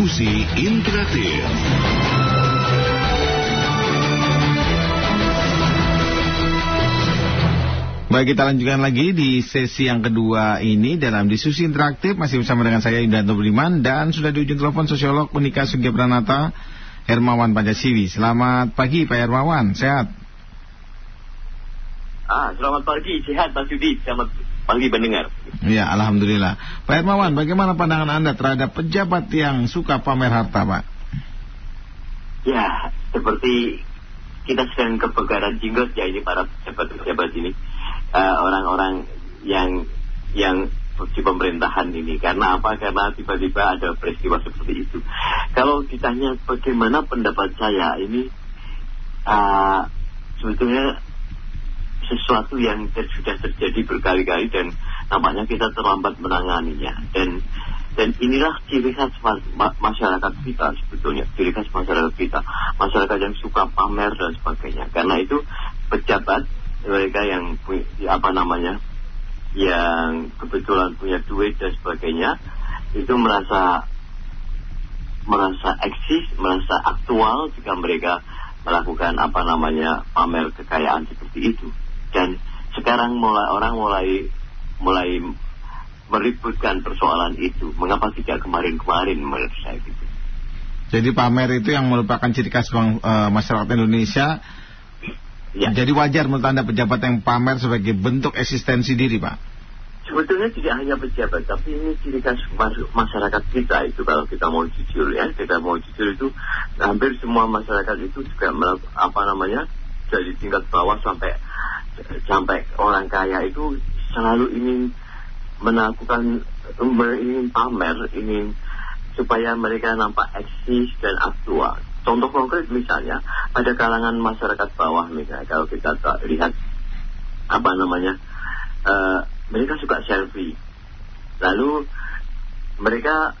Diskusi interaktif. Baik, kita lanjutkan lagi di sesi yang kedua ini dalam diskusi interaktif masih bersama dengan saya Indah Budiman dan sudah di ujung telepon sosiolog Unika Sugya Pranata Hermawan Pancasiwi. Selamat pagi Pak Hermawan, sehat? Ah, selamat pagi, sehat Pak Sudi. Selamat pagi pendengar. Ya, Alhamdulillah. Pak Hermawan, bagaimana pandangan Anda terhadap pejabat yang suka pamer harta, Pak? Ya, seperti kita sedang kebakaran jenggot ya ini para pejabat-pejabat ini. Eh, orang-orang yang yang di pemerintahan ini karena apa karena tiba-tiba ada peristiwa seperti itu kalau ditanya bagaimana pendapat saya ini uh, sebetulnya sesuatu yang sudah terjadi berkali-kali dan nampaknya kita terlambat menanganinya. Dan dan inilah ciri khas ma masyarakat kita sebetulnya ciri khas masyarakat kita. Masyarakat yang suka pamer dan sebagainya. Karena itu pejabat mereka yang apa namanya yang kebetulan punya duit dan sebagainya itu merasa merasa eksis, merasa aktual jika mereka melakukan apa namanya pamer kekayaan seperti itu. Dan sekarang mulai orang mulai mulai meributkan persoalan itu. Mengapa tidak kemarin-kemarin menurut saya gitu. Jadi pamer itu yang merupakan ciri khas bang, uh, masyarakat Indonesia Ya. Jadi wajar menurut Anda pejabat yang pamer sebagai bentuk eksistensi diri, Pak? Sebetulnya tidak hanya pejabat, tapi ini ciri khas masyarakat kita itu kalau kita mau jujur ya, kita mau jujur itu hampir semua masyarakat itu juga apa namanya dari tingkat bawah sampai sampai orang kaya itu selalu ingin melakukan ingin pamer, ingin supaya mereka nampak eksis dan aktual. Contoh konkret misalnya pada kalangan masyarakat bawah misalnya kalau kita lihat apa namanya uh, mereka suka selfie. Lalu mereka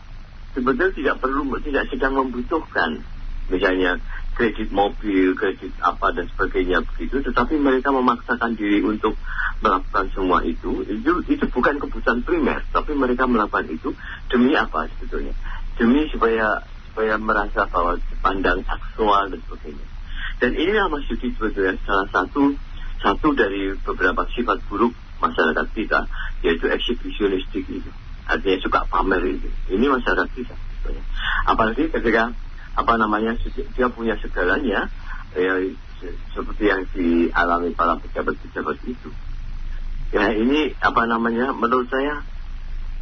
sebetulnya tidak perlu tidak sedang membutuhkan misalnya kredit mobil, kredit apa dan sebagainya begitu, tetapi mereka memaksakan diri untuk melakukan semua itu. Itu itu bukan kebutuhan primer, tapi mereka melakukan itu demi apa sebetulnya? Demi supaya supaya merasa bahwa dipandang seksual dan sebagainya. Dan inilah Mas Yudi sebetulnya salah satu satu dari beberapa sifat buruk masyarakat kita yaitu eksibisionistik itu. Artinya suka pamer itu. Ini masyarakat kita. Sebetulnya. Apalagi ketika apa namanya dia punya segalanya ya, seperti yang dialami para pejabat-pejabat itu. Ya ini apa namanya menurut saya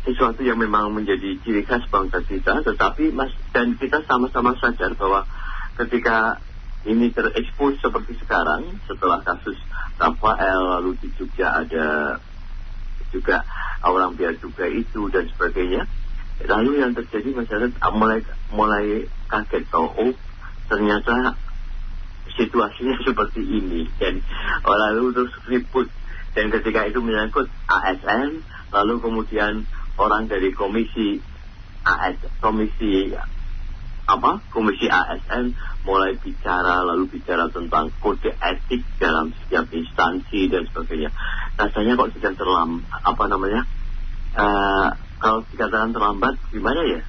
sesuatu yang memang menjadi ciri khas bangsa kita, tetapi mas dan kita sama-sama sadar bahwa ketika ini terekspos seperti sekarang setelah kasus Rafael lalu di Jogja ada juga orang biar juga itu dan sebagainya lalu yang terjadi masyarakat mulai mulai kaget bahwa oh ternyata situasinya seperti ini. Dan lalu terus ribut. Dan ketika itu menyangkut ASN lalu kemudian orang dari komisi AS komisi apa komisi ASN mulai bicara lalu bicara tentang kode etik dalam setiap instansi dan sebagainya. Rasanya kok sudah terlambat apa namanya uh, kalau dikatakan terlambat gimana ya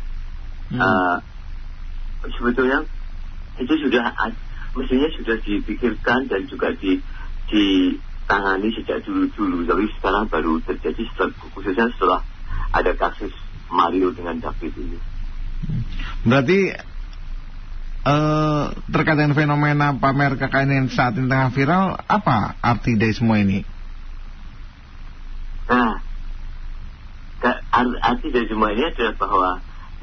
hmm. uh, sebetulnya itu sudah mestinya sudah dipikirkan dan juga di ditangani sejak dulu-dulu tapi sekarang baru terjadi setelah, khususnya setelah ada kasus Mario dengan David ini. Berarti uh, terkait dengan fenomena pamer kekayaan yang saat ini tengah viral, apa arti dari semua ini? Nah, arti dari semua ini adalah bahwa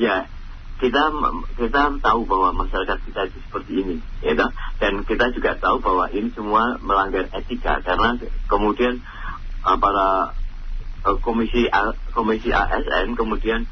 ya kita kita tahu bahwa masyarakat kita itu seperti ini, ya dan kita juga tahu bahwa ini semua melanggar etika karena kemudian uh, para uh, komisi komisi ASN kemudian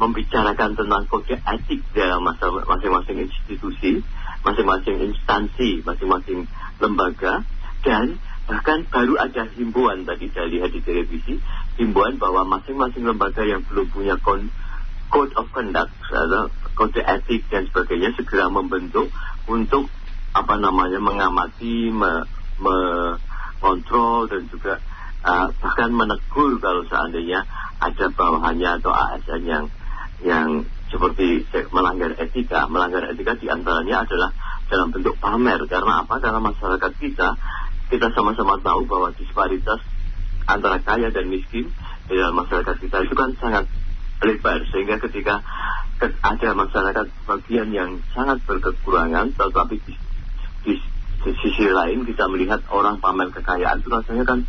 membicarakan tentang kode etik dalam masing-masing institusi, masing-masing instansi, masing-masing lembaga dan bahkan baru ada himbauan tadi saya lihat di televisi himbauan bahwa masing-masing lembaga yang belum punya code of conduct atau kode etik dan sebagainya segera membentuk untuk apa namanya mengamati, me, mengontrol dan juga uh, bahkan menegur kalau seandainya ada bawahannya atau ASN yang yang seperti melanggar etika. Melanggar etika di antaranya adalah dalam bentuk pamer. Karena apa? Karena masyarakat kita, kita sama-sama tahu bahwa disparitas antara kaya dan miskin di dalam masyarakat kita itu kan sangat lebar. Sehingga ketika ada masyarakat bagian yang sangat berkekurangan, tetapi di, di, di sisi lain kita melihat orang pamer kekayaan itu rasanya kan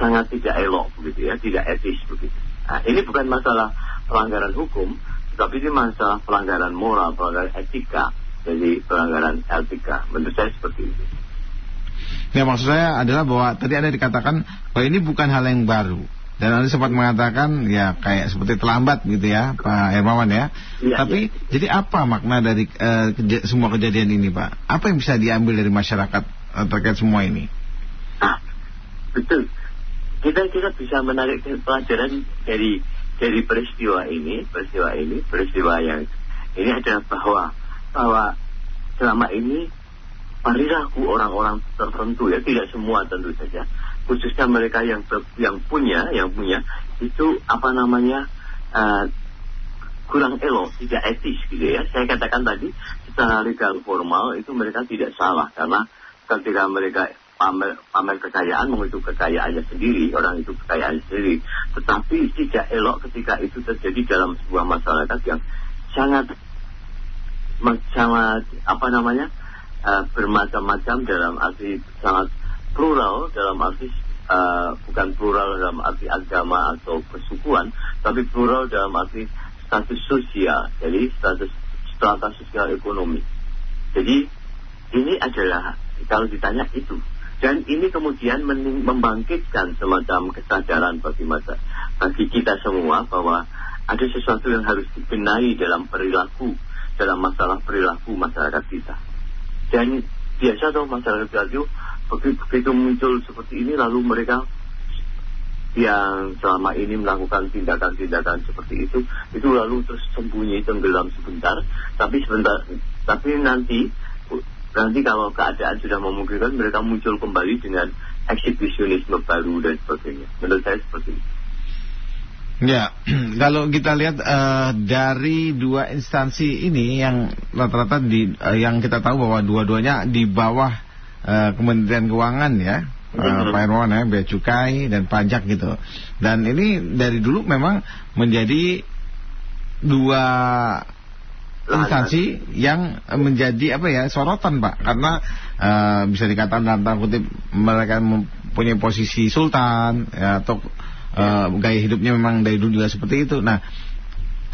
sangat tidak elok begitu ya, tidak etis begitu. Nah, ini bukan masalah pelanggaran hukum, tetapi ini masalah pelanggaran moral, pelanggaran etika, jadi pelanggaran etika. Menurut saya seperti itu. Ya maksud saya adalah bahwa tadi ada dikatakan bahwa ini bukan hal yang baru. Dan Anda sempat mengatakan ya kayak seperti terlambat gitu ya Pak Hermawan ya. ya Tapi ya. jadi apa makna dari uh, keja semua kejadian ini Pak? Apa yang bisa diambil dari masyarakat uh, terkait semua ini? Ah, betul. Kita kita bisa menarik pelajaran dari dari peristiwa ini, peristiwa ini, peristiwa yang ini adalah bahwa bahwa selama ini perilaku orang-orang tertentu ya tidak semua tentu saja. Khususnya mereka yang yang punya yang punya itu apa namanya uh, kurang elok tidak etis gitu ya. Saya katakan tadi secara legal formal itu mereka tidak salah. Karena ketika mereka pamer, pamer kekayaan mengutuk kekayaannya sendiri, orang itu kekayaan sendiri. Tetapi tidak elok ketika itu terjadi dalam sebuah masyarakat yang sangat sangat apa namanya uh, bermacam-macam dalam arti sangat plural dalam arti uh, bukan plural dalam arti agama atau kesukuan, tapi plural dalam arti status sosial, jadi status strata sosial ekonomi. Jadi ini adalah kalau ditanya itu dan ini kemudian membangkitkan semacam kesadaran bagi masa, bagi kita semua bahwa ada sesuatu yang harus dibenahi dalam perilaku, dalam masalah perilaku masyarakat kita. Dan biasa dong masyarakat itu begitu, begitu muncul seperti ini lalu mereka yang selama ini melakukan tindakan-tindakan seperti itu itu lalu terus sembunyi tenggelam sebentar tapi sebentar tapi nanti Nanti kalau keadaan sudah memungkinkan mereka muncul kembali dengan eksibisionisme baru dan sebagainya. Menurut saya seperti itu. Ya, kalau kita lihat uh, dari dua instansi ini yang rata-rata di uh, yang kita tahu bahwa dua-duanya di bawah uh, Kementerian Keuangan ya, uh, Pak Irwan ya, bea cukai dan pajak gitu. Dan ini dari dulu memang menjadi dua instansi yang menjadi apa ya sorotan pak. Karena uh, bisa dikatakan dalam tanda kutip mereka mempunyai posisi sultan ya, atau uh, gaya hidupnya memang dari dulu juga seperti itu nah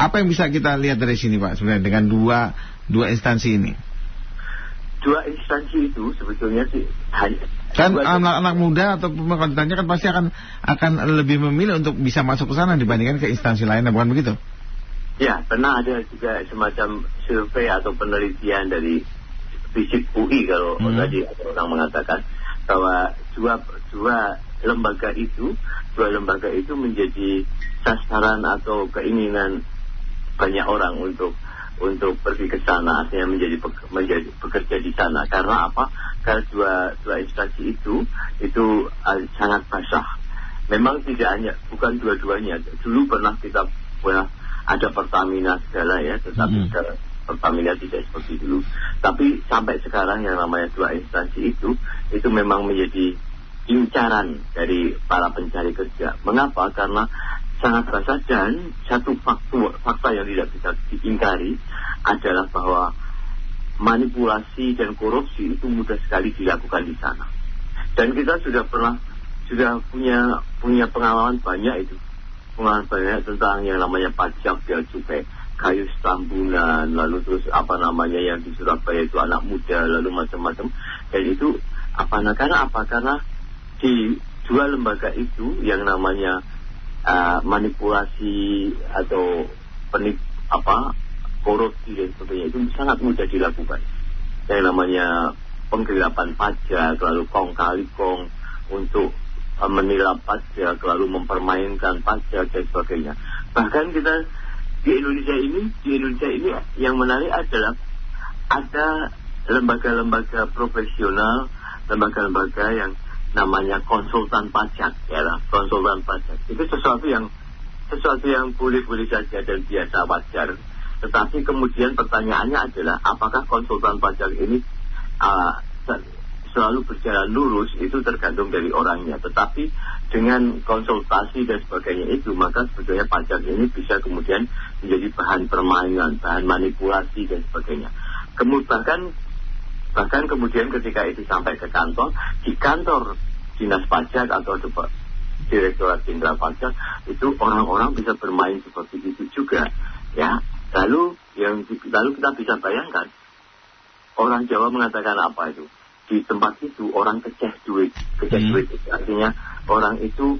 apa yang bisa kita lihat dari sini pak sebenarnya dengan dua dua instansi ini dua instansi itu sebetulnya sih hanya kan anak-anak muda atau pemerintahnya kan pasti akan akan lebih memilih untuk bisa masuk ke sana dibandingkan ke instansi lainnya bukan begitu? Ya, pernah ada juga semacam survei atau penelitian dari fisik UI kalau hmm. tadi orang mengatakan bahwa dua dua lembaga itu dua lembaga itu menjadi sasaran atau keinginan banyak orang untuk untuk pergi ke sana artinya menjadi menjadi bekerja di sana. Karena apa? Karena dua dua instansi itu itu uh, sangat basah. Memang tidak hanya bukan dua-duanya. Dulu pernah kita pernah ada Pertamina segala ya, tetapi mm Pertamina tidak seperti dulu. Tapi sampai sekarang yang namanya dua instansi itu, itu memang menjadi incaran dari para pencari kerja. Mengapa? Karena sangat rasa dan satu fakta, fakta yang tidak bisa diingkari adalah bahwa manipulasi dan korupsi itu mudah sekali dilakukan di sana. Dan kita sudah pernah sudah punya punya pengalaman banyak itu pengalaman banyak tentang yang namanya pajak bea cukai kayu stambunan lalu terus apa namanya yang di Surabaya itu anak muda lalu macam-macam dan itu apa nah karena apa karena di dua lembaga itu yang namanya uh, manipulasi atau penip apa korupsi dan sebagainya itu sangat mudah dilakukan yang namanya penggelapan pajak lalu kong kali kong untuk menilai pajak, lalu mempermainkan pajak dan sebagainya. Bahkan kita di Indonesia ini, di Indonesia ini yang menarik adalah ada lembaga-lembaga profesional, lembaga-lembaga yang namanya konsultan pajak, ya konsultan pajak. Itu sesuatu yang sesuatu yang boleh-boleh saja dan biasa wajar. Tetapi kemudian pertanyaannya adalah apakah konsultan pajak ini uh, selalu berjalan lurus itu tergantung dari orangnya. Tetapi dengan konsultasi dan sebagainya itu maka sebetulnya pajak ini bisa kemudian menjadi bahan permainan, bahan manipulasi dan sebagainya. Kemudian bahkan kemudian ketika itu sampai ke kantor di kantor dinas pajak atau direktorat jenderal pajak itu orang-orang bisa bermain seperti itu juga ya. Lalu yang lalu kita bisa bayangkan orang Jawa mengatakan apa itu? Di tempat itu orang keceh duit keceh hmm. duit itu. Artinya orang itu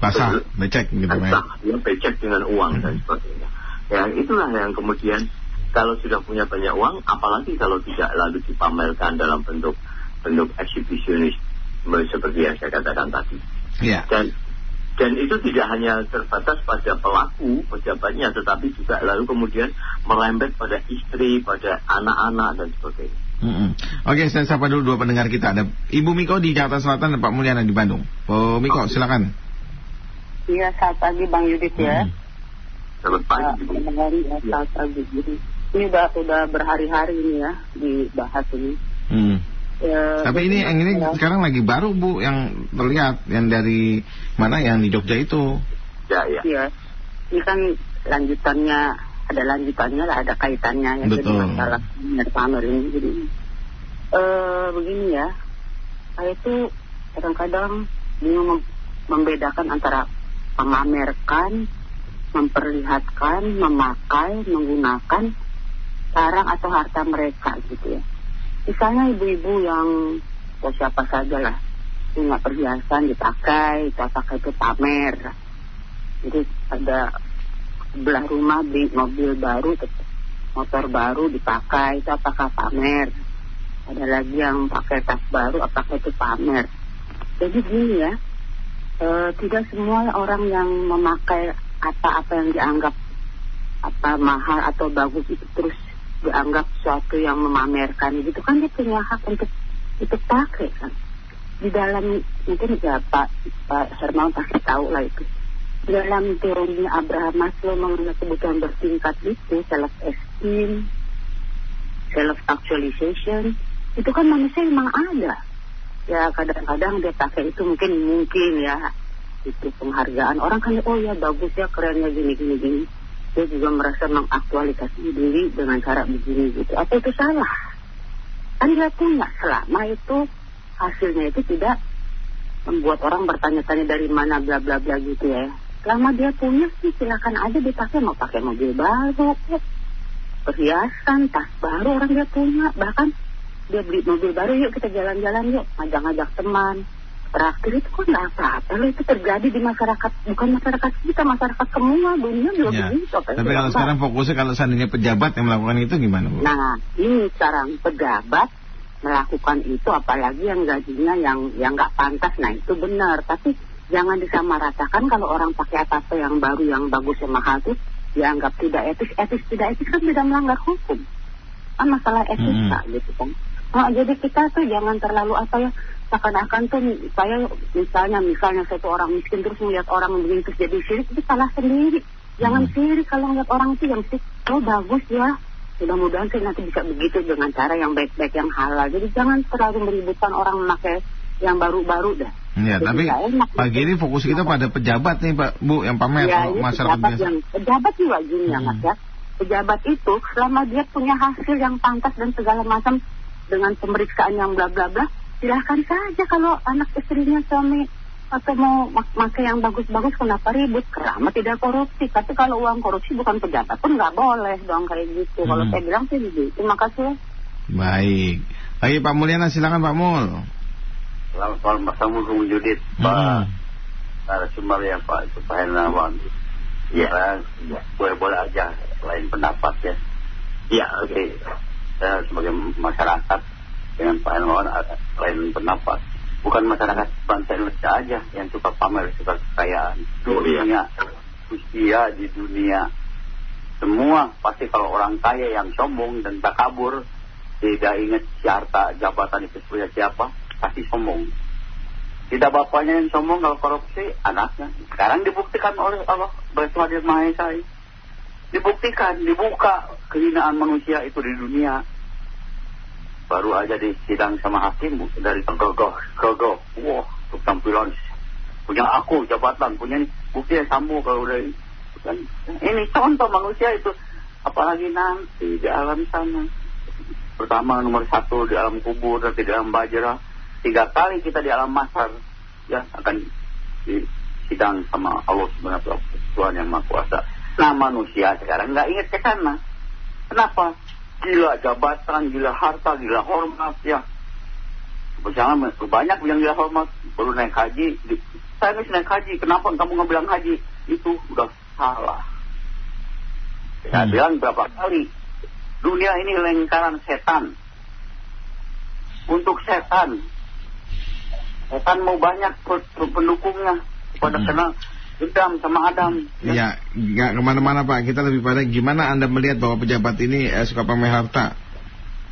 basah becek gitu basah, ya becek dengan uang hmm. dan sebagainya. Ya itulah yang kemudian kalau sudah punya banyak uang apalagi kalau tidak lalu dipamerkan dalam bentuk bentuk eksibisionis seperti yang saya katakan tadi Yeah. Dan dan itu tidak hanya terbatas pada pelaku pejabatnya, tetapi juga lalu kemudian melembet pada istri, pada anak-anak dan sebagainya. Mm -hmm. Oke, saya sapa dulu dua pendengar kita. Ada Ibu Miko di Jakarta Selatan dan Pak Mulyana di Bandung. Bu Miko, silakan. Iya, selamat pagi Bang Yudit ya. Hmm. Selamat pagi. Uh, ya, selamat pagi. Ini udah udah berhari-hari ini ya dibahas ini. Hmm. Ya, Tapi ini yang ini ya. sekarang lagi baru Bu yang terlihat yang dari mana yang di Jogja itu. Ya, ya. Iya. Ini kan lanjutannya ada lanjutannya lah, ada kaitannya ya Betul. jadi masalah pamer ini. Jadi uh, begini ya, saya itu kadang-kadang bingung membedakan antara memamerkan, memperlihatkan, memakai, menggunakan barang atau harta mereka gitu ya. Misalnya ibu-ibu yang ya siapa saja lah punya perhiasan dipakai apakah itu pamer. Jadi ada sebelah rumah beli mobil baru motor baru dipakai itu apakah pamer? Ada lagi yang pakai tas baru apakah itu pamer? Jadi gini ya e, tidak semua orang yang memakai apa-apa yang dianggap apa mahal atau bagus itu terus dianggap suatu yang memamerkan. Gitu kan dia punya hak untuk itu pakai kan. Di dalam mungkin ya Pak Pak Hermawan pasti tahu lah itu. Di dalam teorinya Abraham Maslow mengenai kebutuhan bertingkat itu self esteem self actualization itu kan manusia memang ada. Ya kadang-kadang dia pakai itu mungkin mungkin ya. Itu penghargaan orang kan oh ya bagus ya kerennya gini gini gini dia juga merasa mengaktualisasi diri dengan cara begini gitu. Apa itu salah? Kan punya selama itu hasilnya itu tidak membuat orang bertanya-tanya dari mana bla bla bla gitu ya. Selama dia punya sih silakan aja dipakai mau pakai mobil baru, perhiasan, tas baru orang dia punya. Bahkan dia beli mobil baru yuk kita jalan-jalan yuk, ngajak-ngajak teman terakhir itu kok nggak apa-apa loh. Itu terjadi di masyarakat bukan masyarakat kita masyarakat semua dunia juga ya. begitu. Tapi kalau sekarang fokusnya kalau seandainya pejabat yang melakukan itu gimana bu? Nah ini sekarang pejabat melakukan itu apalagi yang gajinya yang yang nggak pantas. Nah itu benar. Tapi jangan disamaratakan kalau orang pakai apa apa yang baru yang bagus yang mahal itu dianggap tidak etis. Etis tidak etis kan tidak melanggar hukum. Kan masalah etika hmm. gitu kan. Nah, jadi kita tuh jangan terlalu apa ya seakan-akan tuh saya misalnya misalnya satu orang miskin terus melihat orang begini terus jadi sirik itu salah sendiri jangan hmm. sirik kalau ngeliat orang itu yang sirik oh bagus ya mudah-mudahan sih nanti bisa begitu dengan cara yang baik-baik yang halal jadi jangan terlalu meributkan orang memakai yang baru-baru dah Ya, Jadi tapi pagi ini fokus kita pada pejabat nih Pak Bu yang pamer ya, masyarakat pejabat biasa. Yang, pejabat juga gini hmm. Mas ya. Pejabat itu selama dia punya hasil yang pantas dan segala macam dengan pemeriksaan yang bla bla bla, silahkan saja kalau anak istrinya suami atau mau pakai yang bagus-bagus kenapa ribut? Kerama tidak korupsi. Tapi kalau uang korupsi bukan pejabat pun nggak boleh dong kayak gitu. Hmm. kalau saya bilang sih gitu. Terima kasih. Baik. Baik Pak Mulyana silakan Pak Mul. Selamat malam Pak Samuel Bung Judit hmm. Pak narasumber ya Pak itu Pak Hernawan ya, ya. boleh-boleh aja lain pendapat ya. Ya oke. Okay. saya sebagai masyarakat dengan Pak Hermawan lain pendapat. Bukan masyarakat bangsa Indonesia aja yang suka pamer, suka kekayaan. Dunia, usia di dunia. Semua pasti kalau orang kaya yang sombong dan tak kabur, tidak ingat harta jabatan itu punya siapa, pasti sombong. Tidak bapaknya yang sombong kalau korupsi, anaknya. Sekarang dibuktikan oleh Allah, bersuara Maha Esa. dibuktikan, dibuka kehinaan manusia itu di dunia. Baru aja di sidang sama hakim dari gogoh, gogoh, wah, wow, tampilan punya aku jabatan, punya bukti yang sambo kalau udah kan ini contoh manusia itu. Apalagi nanti di alam sana. Pertama nomor satu di alam kubur nanti di alam bajra. Tiga kali kita di alam masar ya akan disidang sama Allah subhanahu wa Tuhan yang maha kuasa. Nah manusia sekarang nggak ingat ke sana. Kenapa? Gila jabatan, gila harta, gila hormat ya. Misalnya banyak yang gila hormat, baru naik haji. Saya harus naik haji, kenapa kamu nggak bilang haji? Itu udah salah. Saya hmm. bilang berapa kali, dunia ini lingkaran setan. Untuk setan, setan mau banyak pendukungnya pada hmm. kenal Adam sama Adam. Ya, ya nggak ke mana-mana Pak. Kita lebih pada gimana Anda melihat bahwa pejabat ini eh, suka pamer harta?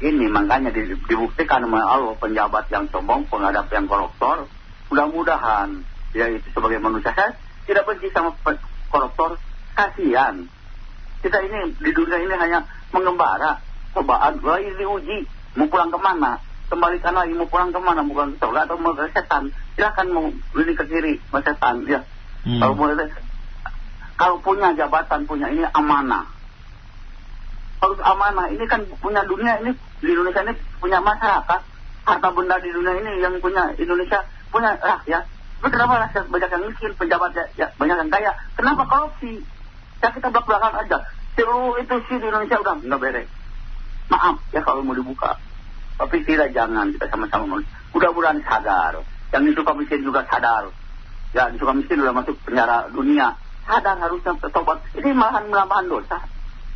Ini makanya dibuktikan oleh Allah penjabat yang sombong, pengadap yang koruptor. Mudah-mudahan ya itu sebagai manusia saya tidak benci sama koruptor. Kasihan. Kita ini di dunia ini hanya mengembara, cobaan, lagi diuji, mau pulang ke mana? Kembalikan lagi mau pulang ke mana? Bukan ke surga atau mau ke setan? Silahkan mau ini ke kiri, ke setan. Ya, Hmm. Kalau boleh kalau punya jabatan punya ini amanah. Harus amanah. Ini kan punya dunia ini di Indonesia ini punya masyarakat. Harta benda di dunia ini yang punya Indonesia punya rakyat. Tapi kenapa rakyat banyak yang miskin, pejabat ya, ya, banyak yang kaya? Kenapa korupsi? Ya kita belak belakang aja. Seluruh itu sih di Indonesia udah nggak beres. Maaf ya kalau mau dibuka. Tapi tidak jangan kita sama-sama mudah-mudahan sadar. Yang itu miskin juga sadar ya di suka miskin sudah masuk penjara dunia. Sadar harusnya tobat ini malahan menambahan dosa.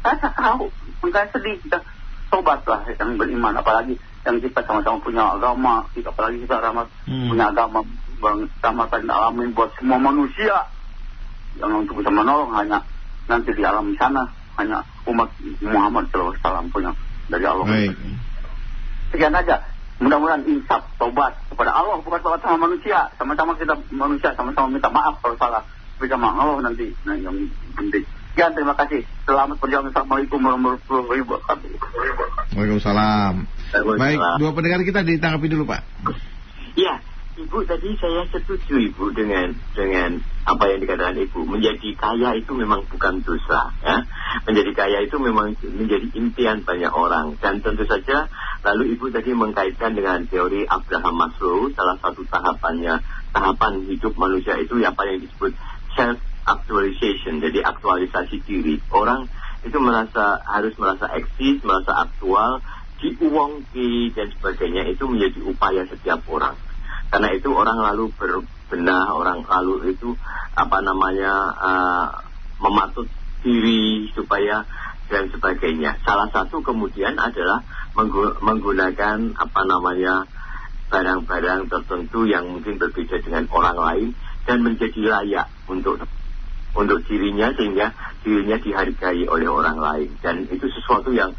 Saya tahu. Makanya sedih kita. Tobat lah yang beriman. Apalagi yang kita sama-sama punya agama. Kita apalagi kita rahmat hmm. punya agama. Dan alamin buat semua manusia. Yang untuk bisa menolong hanya nanti di alam sana. Hanya umat Muhammad SAW punya. Dari Allah. Baik. Sekian aja mudah-mudahan insaf, tobat kepada Allah bukan tobat sama manusia. Sama-sama kita manusia sama-sama minta maaf kalau salah. Tapi sama Allah nanti nah yang penting. Ya terima kasih. Selamat perjalanan assalamualaikum warahmatullahi wabarakatuh. Waalaikumsalam. Baik dua pendengar kita ditanggapi dulu pak. Ya Ibu tadi saya setuju Ibu dengan dengan apa yang dikatakan Ibu. Menjadi kaya itu memang bukan dosa, ya. Menjadi kaya itu memang menjadi impian banyak orang. Dan tentu saja lalu Ibu tadi mengkaitkan dengan teori Abraham Maslow, salah satu tahapannya tahapan hidup manusia itu apa yang disebut self actualization, jadi aktualisasi diri. Orang itu merasa harus merasa eksis, merasa aktual, diuangki dan sebagainya itu menjadi upaya setiap orang. Karena itu orang lalu berbenah, orang lalu itu apa namanya uh, mematut diri supaya dan sebagainya. Salah satu kemudian adalah menggunakan apa namanya barang-barang tertentu yang mungkin berbeda dengan orang lain dan menjadi layak untuk untuk dirinya sehingga dirinya dihargai oleh orang lain dan itu sesuatu yang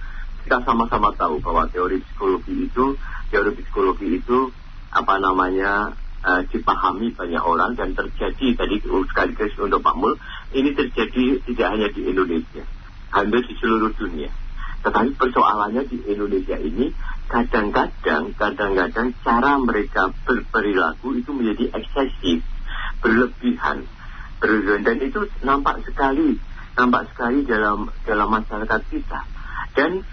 kita sama-sama tahu bahwa teori psikologi itu teori psikologi itu apa namanya uh, dipahami banyak orang dan terjadi tadi sekaligus untuk Pak Mul ini terjadi tidak hanya di Indonesia hampir di seluruh dunia. Tetapi persoalannya di Indonesia ini kadang-kadang kadang-kadang cara mereka berperilaku itu menjadi eksesif berlebihan berlebihan. Dan itu nampak sekali nampak sekali dalam dalam masyarakat kita. Dan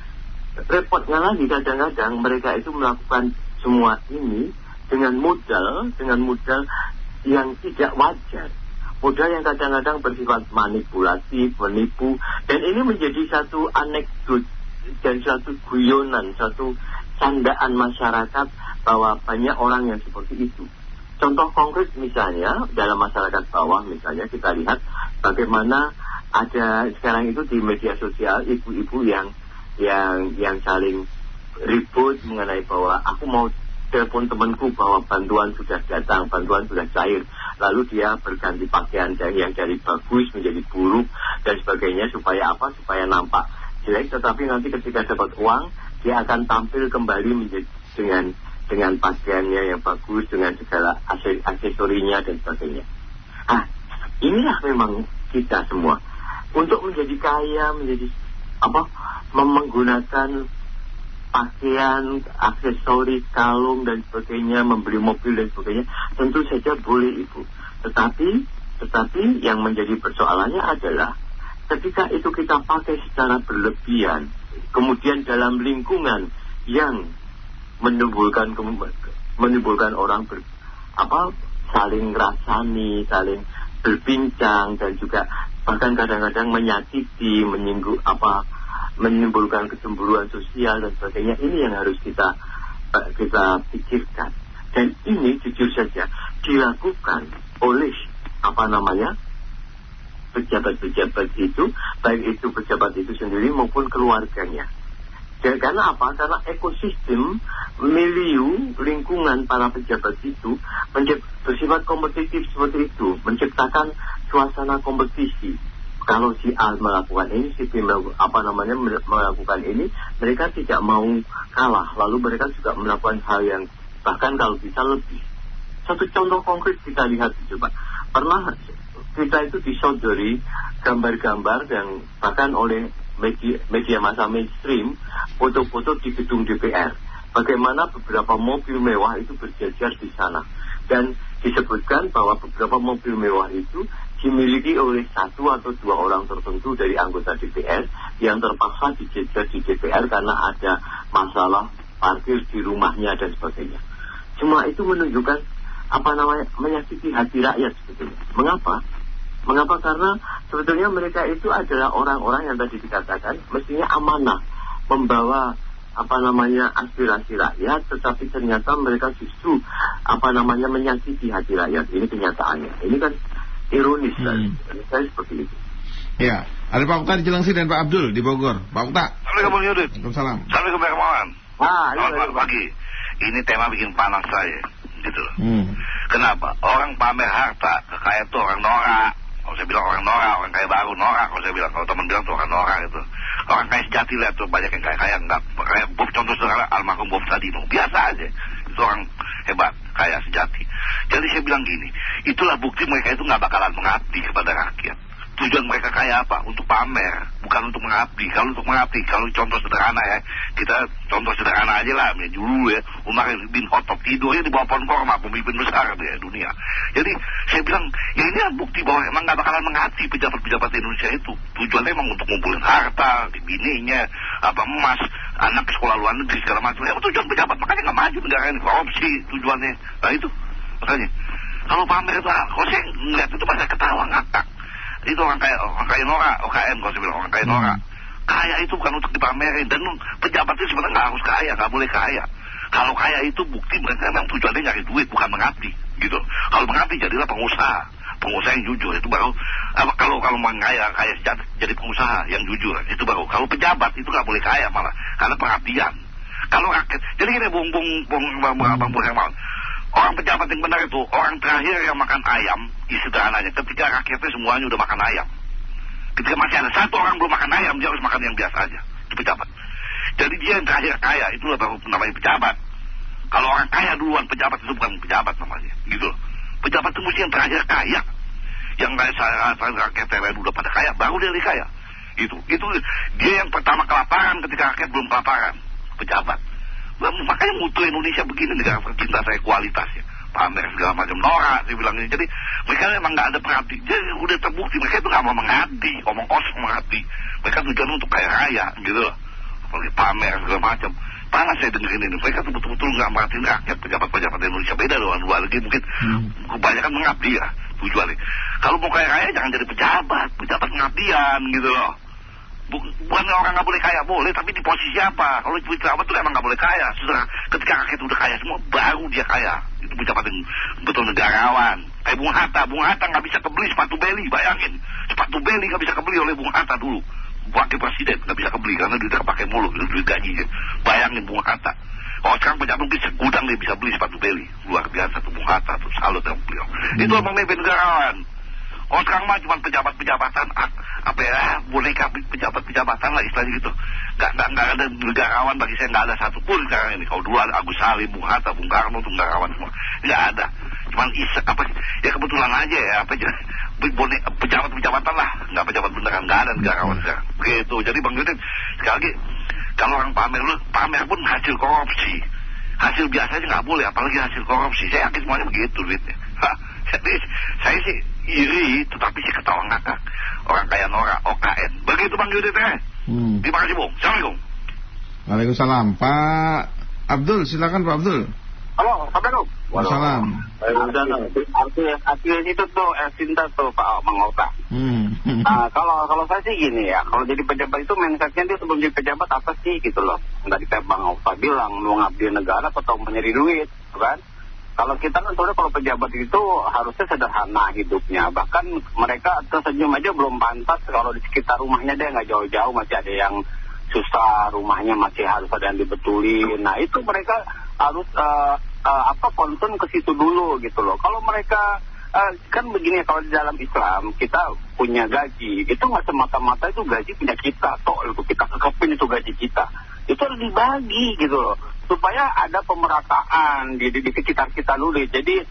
repotnya lagi kadang-kadang mereka itu melakukan semua ini dengan modal dengan modal yang tidak wajar modal yang kadang-kadang bersifat manipulatif, menipu dan ini menjadi satu anekdot dan satu guyonan, satu candaan masyarakat bahwa banyak orang yang seperti itu. Contoh konkret misalnya dalam masyarakat bawah misalnya kita lihat bagaimana ada sekarang itu di media sosial ibu-ibu yang yang yang saling ribut mengenai bahwa aku mau telepon temanku bahwa bantuan sudah datang, bantuan sudah cair. Lalu dia berganti pakaian dari yang dari bagus menjadi buruk dan sebagainya supaya apa? Supaya nampak jelek. Tetapi nanti ketika dapat uang, dia akan tampil kembali menjadi dengan dengan pakaiannya yang bagus, dengan segala aksesorinya dan sebagainya. Ah, inilah memang kita semua. untuk menjadi kaya, menjadi apa, menggunakan pakaian, aksesoris, kalung dan sebagainya, membeli mobil dan sebagainya, tentu saja boleh ibu. Tetapi, tetapi yang menjadi persoalannya adalah ketika itu kita pakai secara berlebihan, kemudian dalam lingkungan yang menimbulkan menimbulkan orang ber, apa saling rasani, saling berbincang dan juga bahkan kadang-kadang menyakiti, menyinggung apa menimbulkan kecemburuan sosial dan sebagainya ini yang harus kita uh, kita pikirkan. Dan ini jujur saja dilakukan oleh apa namanya pejabat-pejabat itu baik itu pejabat itu sendiri maupun keluarganya. Dan karena apa? Karena ekosistem milieu lingkungan para pejabat itu bersifat kompetitif seperti itu, menciptakan suasana kompetisi kalau si A melakukan ini, si B apa namanya melakukan ini, mereka tidak mau kalah. Lalu mereka juga melakukan hal yang bahkan kalau bisa lebih. Satu contoh konkret kita lihat coba. Pernah kita itu disodori gambar-gambar yang bahkan oleh media, media masa mainstream foto-foto di gedung DPR. Bagaimana beberapa mobil mewah itu berjajar di sana. Dan disebutkan bahwa beberapa mobil mewah itu dimiliki oleh satu atau dua orang tertentu dari anggota DPR yang terpaksa dijejer di DPR karena ada masalah parkir di rumahnya dan sebagainya. Cuma itu menunjukkan apa namanya menyakiti hati rakyat sebetulnya. Mengapa? Mengapa? Karena sebetulnya mereka itu adalah orang-orang yang tadi dikatakan mestinya amanah membawa apa namanya aspirasi rakyat, tetapi ternyata mereka justru apa namanya menyakiti hati rakyat. Ini kenyataannya. Ini kan ironis kan. hmm. saya seperti itu. Ya, ada Pak Ukta di Jelengsi dan Pak Abdul di Bogor. Pak Ukta. Assalamualaikum Yudit. Waalaikumsalam. Assalamualaikum Pak Kemawan. Ah, iya, Selamat iya. pagi. Ini tema bikin panas saya, gitu loh. Hmm. Kenapa? Orang pamer harta, kekayaan tuh orang norak. Kalau saya bilang orang norak, orang kaya baru norak. Kalau saya bilang, kalau teman bilang tuh orang norak itu. Orang kaya sejati lihat tuh banyak yang kaya-kaya enggak. Kayak Bob contoh sederhana almarhum Bob Sadino. Biasa aja. Itu orang hebat, kaya sejati. Jadi saya bilang gini, itulah bukti mereka itu nggak bakalan mengabdi kepada rakyat. Tujuan mereka kaya apa? Untuk pamer, bukan untuk mengabdi. Kalau untuk mengabdi, kalau contoh sederhana ya, kita contoh sederhana aja lah. Ya, dulu ya, Umar bin Khattab tidurnya di bawah pohon korma, pemimpin besar di dunia. Jadi saya bilang, ya ini bukti bahwa emang nggak bakalan mengabdi pejabat-pejabat Indonesia itu. Tujuannya emang untuk ngumpulin harta, bininya, apa emas, anak sekolah luar negeri segala macam. Ya tujuan pejabat makanya nggak maju negara ini korupsi tujuannya. Nah itu makanya. Kalau pamer itu, kalau saya ngeliat itu pada ketawa ngakak. Itu orang kaya, orang kaya norak, OKM kalau saya bilang orang kaya norak. Kaya itu bukan untuk dipamerin dan pejabat itu sebenarnya nggak harus kaya, nggak boleh kaya. Kalau kaya itu bukti mereka memang tujuannya nyari duit bukan mengabdi, gitu. Kalau mengabdi jadilah pengusaha, pengusaha yang jujur itu baru. Apa, kalau kalau mau kaya kaya sejati, jadi pengusaha yang jujur itu baru. Kalau pejabat itu nggak boleh kaya malah karena pengabdian. Kalau rakyat, jadi gini bung bung bung bung bung bung bung. Orang pejabat yang benar itu orang terakhir yang makan ayam, sederhananya ketika rakyatnya semuanya udah makan ayam. Ketika masih ada satu orang belum makan ayam, dia harus makan yang biasa aja. Itu pejabat. Jadi dia yang terakhir kaya, itulah baru namanya pejabat. Kalau orang kaya duluan pejabat itu bukan pejabat namanya, gitu. loh. Pejabat itu mesti yang terakhir kaya. Yang saya rakyat yang lain udah pada kaya, baru dia kaya. Itu, itu dia yang pertama kelaparan ketika rakyat belum kelaparan, pejabat. Nah, makanya mutu Indonesia begini negara tercinta saya kualitasnya pamer segala macam. Norak saya bilang ini. Jadi mereka memang nggak ada perhati. Jadi udah terbukti mereka itu nggak mau mengabdi omong kosong mengabdi mereka tujuan untuk kaya raya gitu loh. Apalagi pamer segala macam. Panas saya dengerin ini. Mereka tuh betul-betul nggak merhatiin rakyat. Pejabat-pejabat Indonesia beda loh luar lagi mungkin Hmm. kebanyakan mengabdi ya tujuannya. Kalau mau kaya raya jangan jadi pejabat. Pejabat pengabdian gitu loh Bu- bukan orang nggak boleh kaya. Boleh tapi di posisi apa? Kalau pejabat tuh emang nggak boleh kaya. Setelah ketika rakyat udah kaya semua baru dia kaya. Itu pejabat yang betul negarawan. Kayak Bung Hatta. Bung Hatta nggak bisa kebeli sepatu beli bayangin. Sepatu beli nggak bisa kebeli oleh Bung Hatta dulu. Wakil presiden nggak bisa kebeli karena udah pakai mulu duit gajinya. Bayangin Bung Hatta. Kalau sekarang pejabat mungkin segudang dia bisa beli sepatu beli. Luar biasa tuh Bung Hatta tuh salut sama beliau. Itu emang memimpin negarawan Oh sekarang mah cuma pejabat-pejabatan ah, apa ya boneka pejabat-pejabatan lah istilahnya gitu. Gak, gak, gak ada negarawan bagi saya nggak ada satupun sekarang ini. Kalau dulu ada Agus Salim, Bung Hatta, Bung Karno tuh negarawan semua. Nggak ada. Cuman isa apa ya kebetulan aja ya apa aja bone- pejabat-pejabatan lah, nggak pejabat beneran, nggak ada negarawan sekarang. Begitu. Jadi Bang Yudin, sekali lagi, kalau orang pamer lu, pamer pun hasil korupsi. Hasil biasa aja nggak boleh, apalagi hasil korupsi. Saya yakin semuanya begitu duitnya. Hah, Jadi saya sih iri, tetapi sih ketawa ngakak. Orang kaya Nora, OKN. Begitu Bang Yudin ya. Hmm. Terima kasih Bung. Assalamualaikum. Waalaikumsalam. Pak Abdul, silakan Pak Abdul. Halo, Assalamualaikum. Waalaikumsalam. Artinya, itu tuh eh, cinta tuh Pak Mang Ota. Hmm. Nah, kalau kalau saya sih gini ya, kalau jadi pejabat itu mindsetnya dia sebelum jadi pejabat apa sih gitu loh. Nggak kita Bang Ota bilang mau ngabdi negara atau mau nyari duit, gitu kan? Kalau kita kan sebenarnya kalau pejabat itu harusnya sederhana hidupnya. Bahkan mereka tersenyum aja belum pantas kalau di sekitar rumahnya dia nggak jauh-jauh masih ada yang susah, rumahnya masih harus ada yang dibetulin. Nah itu mereka harus eh, eh, apa konsen ke situ dulu gitu loh. Kalau mereka eh, kan begini kalau di dalam Islam kita punya gaji itu nggak semata-mata itu gaji punya kita toh itu kita kekepin itu gaji kita itu harus dibagi gitu loh supaya ada pemerataan di, di, di sekitar kita dulu. Jadi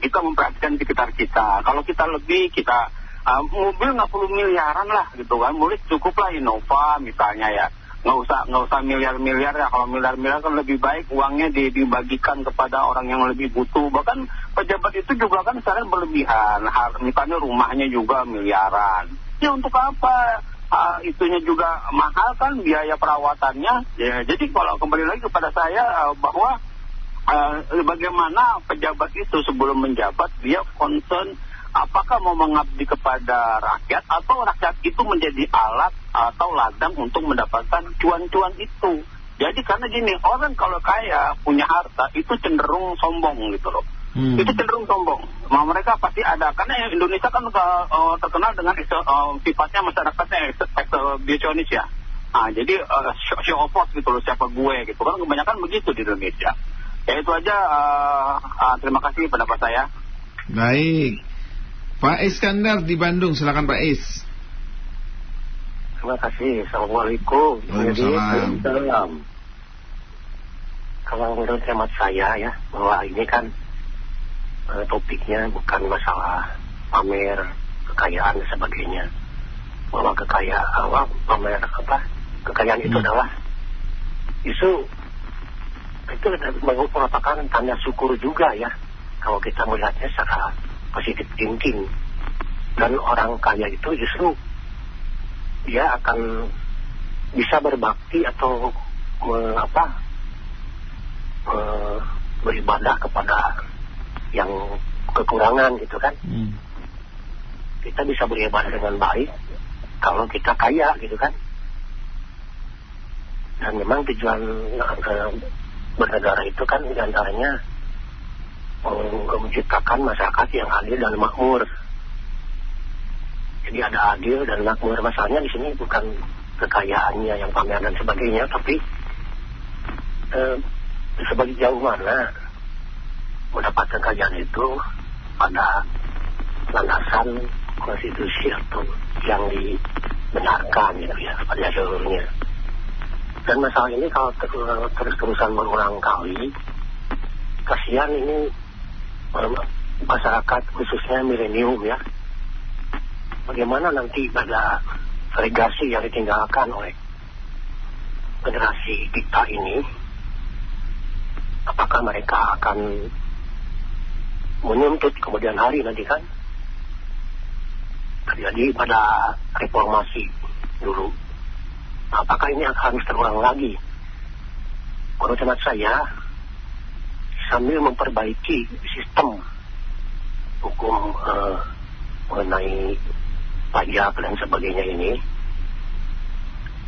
kita memperhatikan di sekitar kita. Kalau kita lebih kita uh, mobil nggak perlu miliaran lah gitu kan. Boleh cukup lah Innova misalnya ya. Nggak usah nggak usah miliar-miliar ya. Kalau miliar-miliar kan lebih baik uangnya di, dibagikan kepada orang yang lebih butuh. Bahkan pejabat itu juga kan sekarang berlebihan. Misalnya rumahnya juga miliaran. Ya untuk apa Ah, itunya juga mahal kan biaya perawatannya ya jadi kalau kembali lagi kepada saya ah, bahwa ah, bagaimana pejabat itu sebelum menjabat dia concern apakah mau mengabdi kepada rakyat atau rakyat itu menjadi alat atau ladang untuk mendapatkan cuan-cuan itu. Jadi karena gini, orang kalau kaya punya harta itu cenderung sombong gitu loh. Hmm. Itu cenderung sombong. Nah, mereka pasti ada karena Indonesia kan uh, terkenal dengan uh, sifatnya masyarakatnya ekse- exhibitionis ya. Nah, jadi uh, show, show off gitu loh siapa gue gitu kan kebanyakan begitu di Indonesia. Ya itu aja. uh, uh, terima kasih pendapat saya. Baik. Pak Iskandar di Bandung, silakan Pak Is. Terima kasih. Assalamualaikum. Waalaikumsalam. Salam. Kalau menurut hemat saya ya, bahwa ini kan eh, topiknya bukan masalah pamer kekayaan dan sebagainya. Bahwa kekayaan, apa, pamer apa, kekayaan itu Hmm. adalah isu itu merupakan tanda syukur juga ya kalau kita melihatnya secara positif thinking dan orang kaya itu justru dia akan bisa berbakti atau me- apa me- beribadah kepada yang kekurangan gitu kan. Hmm. kita bisa beribadah dengan baik kalau kita kaya gitu kan. Dan memang tujuan eh, bernegara itu kan di antaranya menciptakan masyarakat yang adil dan makmur. Jadi ada adil dan makmur. Masalahnya di sini bukan kekayaannya yang pamer dan sebagainya tapi eh, sebagai jauh mana mendapatkan kekayaan itu pada landasan konstitusi atau yang dibenarkan gitu ya pada seluruhnya dan masalah ini kalau ter- terus-terusan berulang kali kasihan ini masyarakat khususnya milenium ya. Bagaimana nanti pada legasi yang ditinggalkan oleh generasi kita ini apakah mereka akan menuntut kemudian hari nanti kan. Terjadi pada reformasi dulu. Apakah ini akan harus terulang lagi? Menurut hemat saya sambil memperbaiki sistem hukum eh, mengenai pajak dan sebagainya ini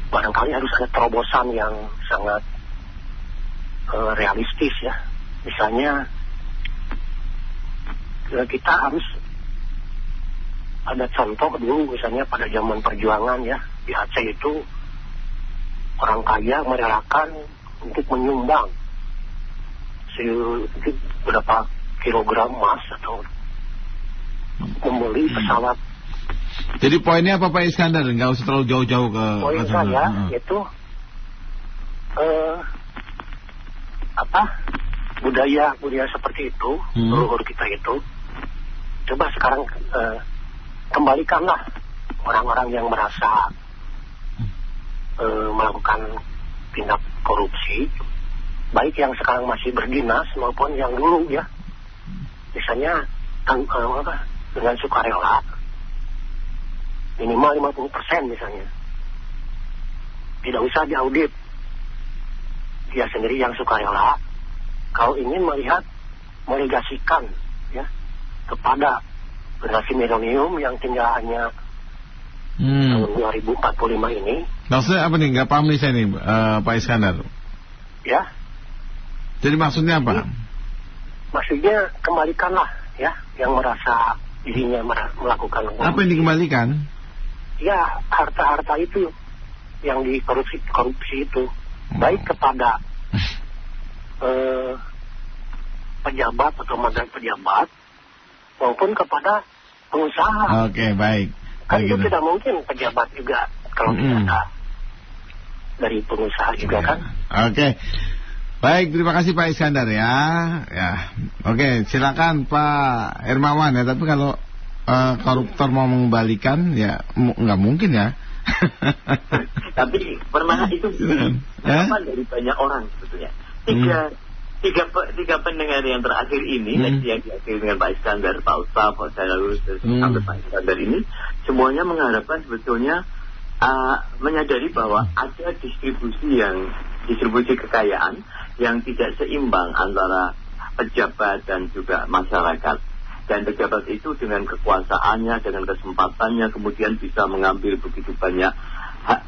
barangkali harus ada terobosan yang sangat eh, realistis ya. Misalnya kita harus ada contoh dulu misalnya pada zaman perjuangan ya di Aceh itu orang kaya merelakan untuk menyumbang berapa kilogram emas atau membeli pesawat Jadi poinnya apa Pak Iskandar? Nggak usah terlalu jauh-jauh ke poin ke saya Heeh. itu eh, apa budaya budaya seperti itu Hmm. leluhur kita itu coba sekarang eh, kembalikanlah orang-orang yang merasa eh, melakukan tindak korupsi, baik yang sekarang masih berdinas maupun yang dulu ya, misalnya tang, eh, apa, dengan sukarela. Minimal 50% misalnya, tidak usah diaudit, dia sendiri yang sukarela. Kalau ingin melihat melegasikan. ya kepada generasi milenium yang tinggal hanya Hmm. tahun 2045 ini Maksudnya apa nih? Nggak paham nih saya nih, eh, Pak Iskandar. ya Jadi maksudnya apa? maksudnya kembalikanlah ya yang merasa dirinya melakukan Apa yang dikembalikan? ya harta-harta itu yang dikorupsi korupsi itu Hmm. baik kepada eh, pejabat atau mantan pejabat maupun kepada pengusaha Oke, baik. kan itu tidak mungkin pejabat juga kalau Mm-mm. tidak ada dari pengusaha juga kan Oke. Baik, terima kasih Pak Iskandar ya. Ya. Oke, silakan Pak Hermawan ya, tapi kalau eh, koruptor mau mengembalikan ya nggak mungkin ya. Tapi pernah itu harapan dari banyak orang sebetulnya. Tiga, tiga, tiga pendengar yang terakhir ini, Hmm. yang diakhiri dengan Pak Iskandar, Pak Ustaz, Pak Salalus, Hmm. sampai Pak Iskandar ini, semuanya mengharapkan sebetulnya ah, menyadari bahwa ada distribusi yang distribusi kekayaan yang tidak seimbang antara pejabat dan juga masyarakat. Dan pejabat itu dengan kekuasaannya, dengan kesempatannya, kemudian bisa mengambil begitu banyak hak,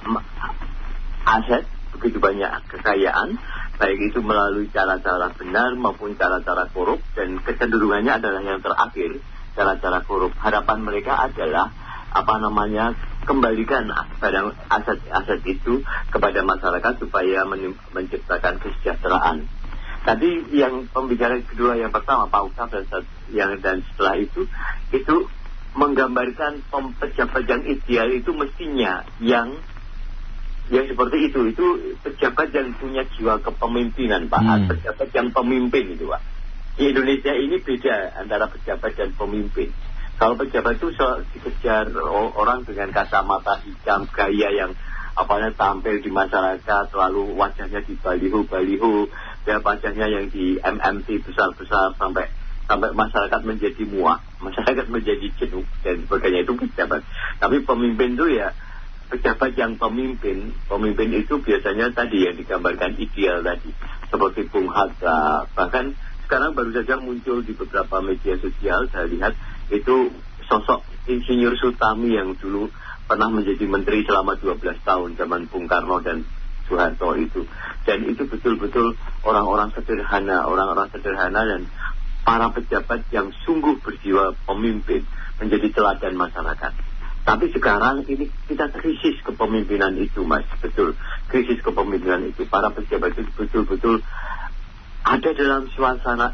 aset, begitu banyak kekayaan, baik itu melalui cara-cara benar maupun cara-cara korup, dan kecenderungannya adalah yang terakhir, cara-cara korup. Harapan mereka adalah apa namanya kembalikan barang aset-aset itu kepada masyarakat supaya menciptakan kesejahteraan. Tadi yang pembicara kedua yang pertama Pak Ustaz dan yang dan setelah itu itu menggambarkan pejabat yang ideal itu mestinya yang yang seperti itu itu pejabat yang punya jiwa kepemimpinan Pak. Hmm. pejabat yang pemimpin itu Pak. Di Indonesia ini beda antara pejabat dan pemimpin. Kalau pejabat itu so- dikejar orang dengan kacamata hitam gaya yang apanya tampil di masyarakat lalu wajahnya di baliho-baliho ya wajahnya yang di MMT besar-besar sampai sampai masyarakat menjadi muak masyarakat menjadi jenuh dan sebagainya. Itu pejabat. Tapi pemimpin itu ya pejabat yang pemimpin. Pemimpin itu biasanya tadi yang digambarkan ideal tadi seperti Bung Hatta. Bahkan sekarang baru saja muncul di beberapa media sosial saya lihat itu sosok Insinyur Sutami yang dulu pernah menjadi menteri selama 12 tahun zaman Bung Karno dan Soeharto itu. Dan itu betul-betul orang-orang sederhana orang-orang sederhana dan para pejabat yang sungguh berjiwa pemimpin menjadi teladan masyarakat tapi sekarang ini kita krisis kepemimpinan itu mas. Betul. Krisis kepemimpinan itu. Para pejabat itu betul-betul ada dalam suasana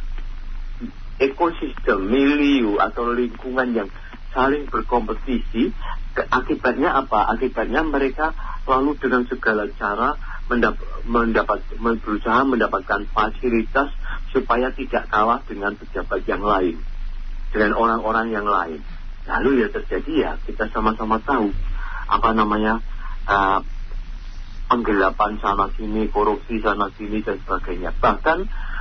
ekosistem milieu atau lingkungan yang saling berkompetisi. Akibatnya apa? Akibatnya mereka lalu dengan segala cara mendap mendapat men- berusaha mendapatkan fasilitas supaya tidak kalah dengan pejabat yang lain dengan orang-orang yang lain lalu ya terjadi ya kita sama-sama tahu apa namanya uh, penggelapan sana sini, korupsi sana sini dan sebagainya. Bahkan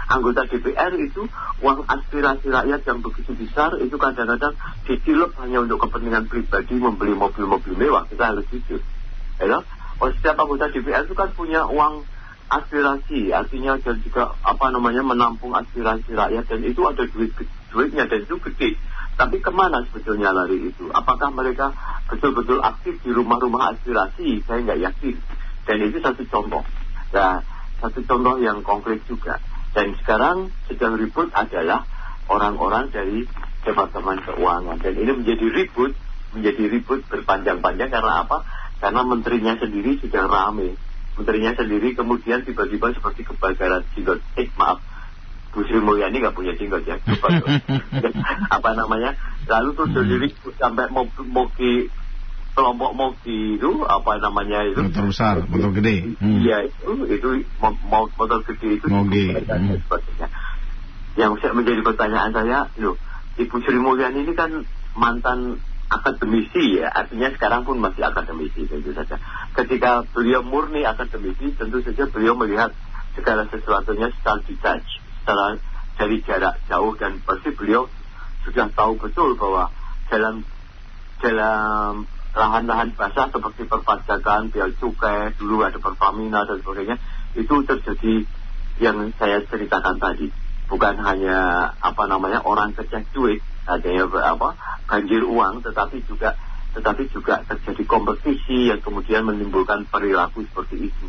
anggota DPR itu uang aspirasi rakyat yang begitu besar itu kadang-kadang ditilep hanya untuk kepentingan pribadi membeli mobil-mobil mewah. Kita harus jujur. Ya, oh, setiap anggota DPR itu kan punya uang aspirasi, artinya dan juga apa namanya menampung aspirasi rakyat dan itu ada duit duitnya dan itu gede. Tapi ke mana sebetulnya lari itu? Apakah mereka betul-betul aktif di rumah-rumah aspirasi? Saya nggak yakin. Dan itu satu contoh. Nah, satu contoh yang konkret juga. Dan sekarang sedang ribut adalah orang-orang dari Departemen Keuangan. Dan ini menjadi ribut, menjadi ribut berpanjang-panjang karena apa? Karena menterinya sendiri sedang rame. Menterinya sendiri kemudian tiba-tiba seperti kebakaran jenggot. Eh, maaf. Bu Sri Mulyani nggak punya jenggot ya. Tuh. apa namanya? Lalu jadi ribut sampai mau mau di kelompok Mogi itu apa namanya itu Motor besar, motor gede. Hmm. Iya itu itu mo- motor gede itu dan hmm. sebagainya. Yang saya menjadi pertanyaan saya, loh Ibu Sri Mulyani ini kan mantan akademisi ya, artinya sekarang pun masih akademisi tentu saja. Ketika beliau murni akademisi, tentu saja beliau melihat segala sesuatunya secara dijudge, secara dari jarak jauh dan pasti beliau sudah tahu betul bahwa dalam dalam lahan-lahan basah seperti perpajakan, biaya cukai, dulu ada Pertamina dan sebagainya, itu terjadi yang saya ceritakan tadi. Bukan hanya apa namanya orang kerja duit, adanya apa banjir uang, tetapi juga tetapi juga terjadi kompetisi yang kemudian menimbulkan perilaku seperti itu.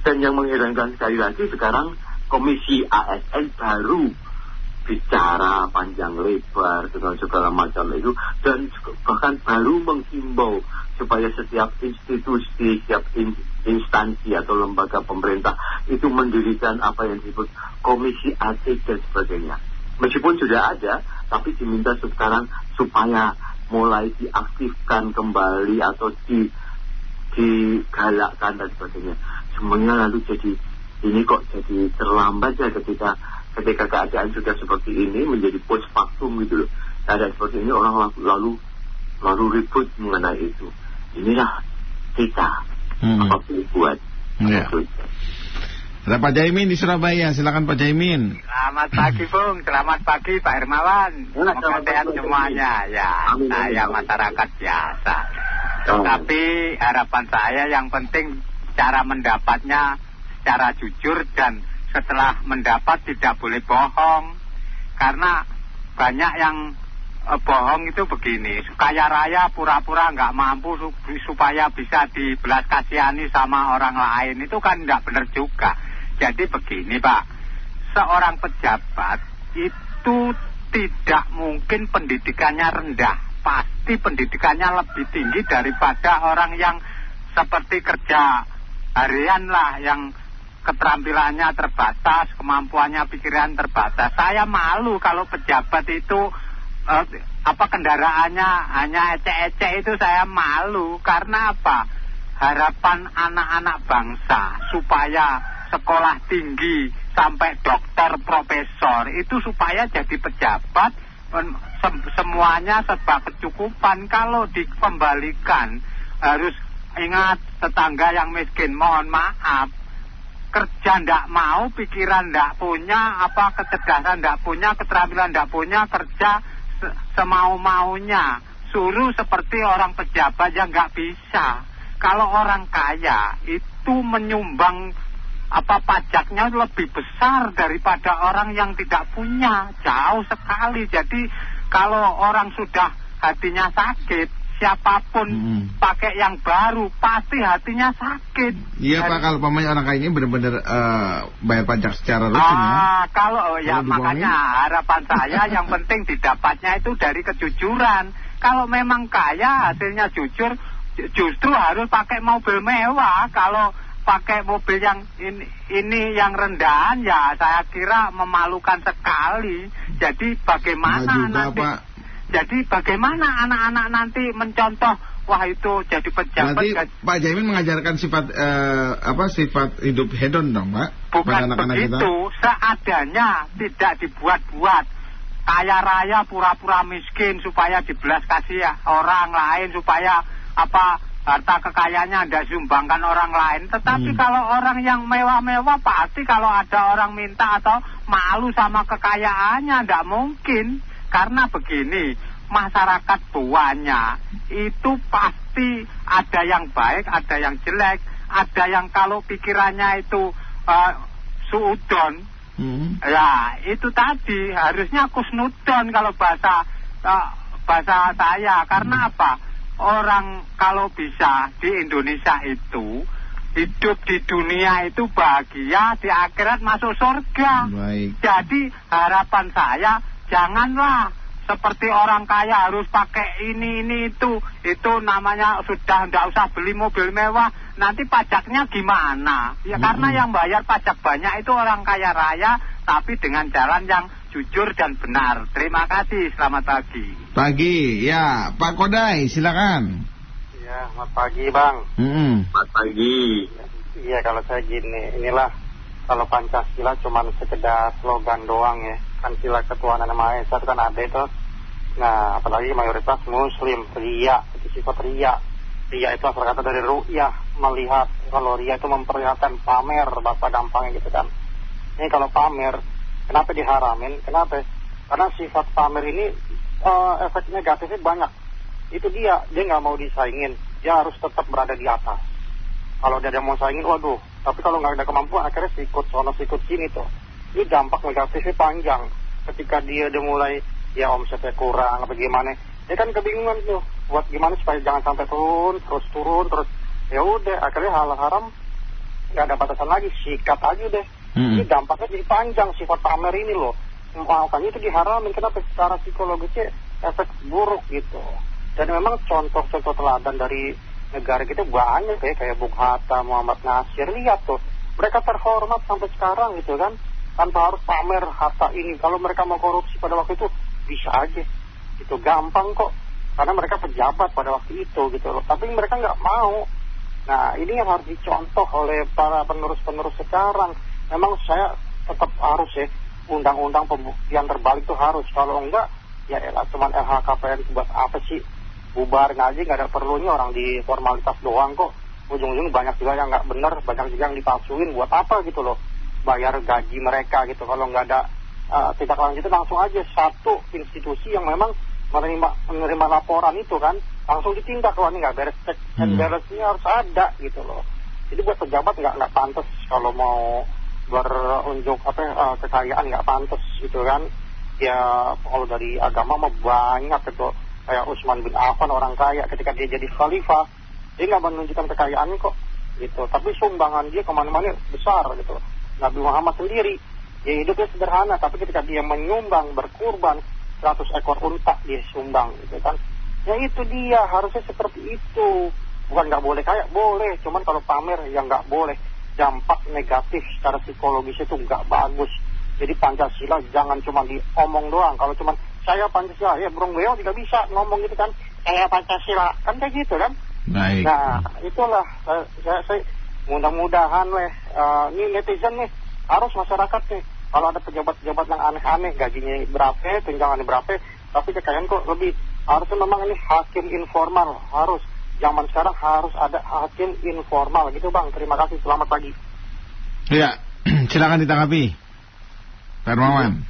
Dan yang mengherankan sekali lagi sekarang Komisi ASN baru bicara panjang lebar dengan segala macam itu dan bahkan baru menghimbau supaya setiap institusi, setiap in, instansi atau lembaga pemerintah itu mendirikan apa yang disebut komisi etik dan sebagainya. Meskipun sudah ada, tapi diminta sekarang supaya mulai diaktifkan kembali atau di digalakkan dan sebagainya. Semuanya lalu jadi ini kok jadi terlambat ya ketika ketika keadaan sudah seperti ini menjadi post factum gitu loh keadaan seperti ini orang lalu lalu, lalu ribut mengenai itu inilah kita hmm. apa buat ya. Ada Pak Jaimin di Surabaya, silakan Pak Jaimin. Selamat pagi Bung, selamat pagi Pak Hermawan. Semoga sehat semuanya. Ya, saya masyarakat biasa. Tetapi harapan saya yang penting cara mendapatnya secara jujur dan setelah mendapat tidak boleh bohong. Karena banyak yang eh, bohong itu begini kaya raya pura-pura nggak mampu supaya bisa dibelas kasihani sama orang lain itu kan nggak benar juga. Jadi begini pak seorang pejabat itu tidak mungkin pendidikannya rendah. Pasti pendidikannya lebih tinggi daripada orang yang seperti kerja harian lah yang keterampilannya terbatas, kemampuannya pikiran terbatas. Saya malu kalau pejabat itu eh, apa kendaraannya hanya ecek-ecek itu saya malu karena apa? Harapan anak-anak bangsa supaya sekolah tinggi sampai dokter, profesor itu supaya jadi pejabat semuanya serba kecukupan kalau dikembalikan harus ingat tetangga yang miskin mohon maaf kerja ndak mau, pikiran ndak punya, apa kecerdasan ndak punya, keterampilan ndak punya, kerja se semau-maunya. Suruh seperti orang pejabat yang nggak bisa. Kalau orang kaya itu menyumbang apa pajaknya lebih besar daripada orang yang tidak punya, jauh sekali. Jadi kalau orang sudah hatinya sakit, siapa pun hmm. pakai yang baru pasti hatinya sakit. Iya Pak, kalau pemain orang kayak ini benar-benar uh, bayar pajak secara rutin ya. ah, ya. Kalau oh, ya kalau makanya harapan saya yang penting didapatnya itu dari kejujuran. Kalau memang kaya hasilnya jujur, justru harus pakai mobil mewah. Kalau pakai mobil yang ini, ini yang rendahan ya saya kira memalukan sekali. Jadi bagaimana nah, juga, nanti? Pak jadi bagaimana anak-anak nanti mencontoh wah itu jadi pejabat Berarti Pak Jamin mengajarkan sifat uh, apa sifat hidup hedon dong Pak? Bukan anak -anak begitu. Kita? seadanya tidak dibuat-buat. Kaya raya pura-pura miskin supaya dibelas kasih orang lain supaya apa harta kekayaannya tidak sumbangkan orang lain. Tetapi hmm. kalau orang yang mewah-mewah pasti kalau ada orang minta atau malu sama kekayaannya tidak mungkin karena begini, masyarakat buahnya itu pasti ada yang baik, ada yang jelek, ada yang kalau pikirannya itu uh, suudon, hmm. ya itu tadi harusnya kusnudon kalau bahasa uh, bahasa saya. Karena hmm. apa? Orang kalau bisa di Indonesia itu hidup di dunia itu bahagia, di akhirat masuk surga. Baik. Jadi harapan saya janganlah seperti orang kaya harus pakai ini ini itu. Itu namanya sudah tidak usah beli mobil mewah. Nanti pajaknya gimana? Ya hmm. karena yang bayar pajak banyak itu orang kaya raya tapi dengan jalan yang jujur dan benar. Terima kasih. Selamat pagi. Pagi. Ya Pak Kodai silakan. Ya selamat pagi bang. Hmm. selamat pagi. Iya kalau saya gini inilah kalau Pancasila cuma sekedar slogan doang ya kan sila ketuhanan Maha Esa kan ada itu Nah, apalagi mayoritas muslim, ria, itu sifat ria. Ria itu asal kata dari ru'yah, melihat. Kalau ria itu memperlihatkan pamer, bahasa gampangnya gitu kan. Ini kalau pamer, kenapa diharamin? Kenapa? Karena sifat pamer ini uh, efek negatifnya banyak. Itu dia, dia nggak mau disaingin. Dia harus tetap berada di atas. Kalau dia ada mau saingin, waduh. Tapi kalau nggak ada kemampuan, akhirnya sikut sono sikut sini tuh. Ini dampak negatifnya panjang. Ketika dia udah mulai ya omsetnya kurang apa gimana. Dia kan kebingungan tuh buat gimana supaya jangan sampai turun terus turun terus ya udah akhirnya hal haram nggak ada batasan lagi sikat aja deh hmm. ini dampaknya jadi panjang sifat pamer ini loh. Makanya itu diharamin kenapa secara psikologisnya efek buruk gitu. Dan memang contoh-contoh teladan dari negara kita banyak ya kayak Bung Hatta, Muhammad Nasir lihat tuh. Mereka terhormat sampai sekarang gitu kan tanpa harus pamer harta ini. Kalau mereka mau korupsi pada waktu itu bisa aja. Itu gampang kok. Karena mereka pejabat pada waktu itu gitu loh. Tapi mereka nggak mau. Nah ini yang harus dicontoh oleh para penerus-penerus sekarang. Memang saya tetap harus ya undang-undang pembuktian terbalik itu harus. Kalau enggak ya elah cuman LHKPN buat apa sih? Bubar ngaji nggak ada perlunya orang di formalitas doang kok. Ujung-ujung banyak juga yang nggak benar banyak juga yang dipalsuin. Buat apa gitu loh bayar gaji mereka gitu. Kalau nggak ada uh, tindak lanjut itu langsung aja satu institusi yang memang menerima menerima laporan itu kan langsung ditindak loh ini nggak beres cek hmm. beresnya harus ada gitu loh. Jadi buat pejabat nggak nggak pantas kalau mau berunjuk apa uh, kekayaan nggak pantas gitu kan. Ya kalau dari agama mah banyak itu kayak Utsman bin Affan orang kaya ketika dia jadi khalifah dia nggak menunjukkan kekayaannya kok gitu. Tapi sumbangan dia ke mana-mana besar gitu Nabi Muhammad sendiri Ya hidupnya sederhana, tapi ketika dia menyumbang, berkurban 100 ekor unta dia sumbang gitu kan. Ya itu dia, harusnya seperti itu. Bukan nggak boleh kayak boleh, cuman kalau pamer yang nggak boleh. Dampak negatif secara psikologis itu nggak bagus. Jadi Pancasila jangan cuma diomong doang. Kalau cuma saya Pancasila, ya burung beo tidak bisa ngomong gitu kan. Saya Pancasila, kan kayak gitu kan. Baik. Nah, itulah saya, saya, saya mudah-mudahan leh, uh, ini netizen nih harus masyarakat nih kalau ada pejabat-pejabat yang aneh-aneh gajinya berapa tunjangannya berapa tapi kekayaan kok lebih harusnya memang ini hakim informal harus zaman sekarang harus ada hakim informal gitu bang. Terima kasih selamat pagi. Ya silakan ditanggapi. Pak Hermawan.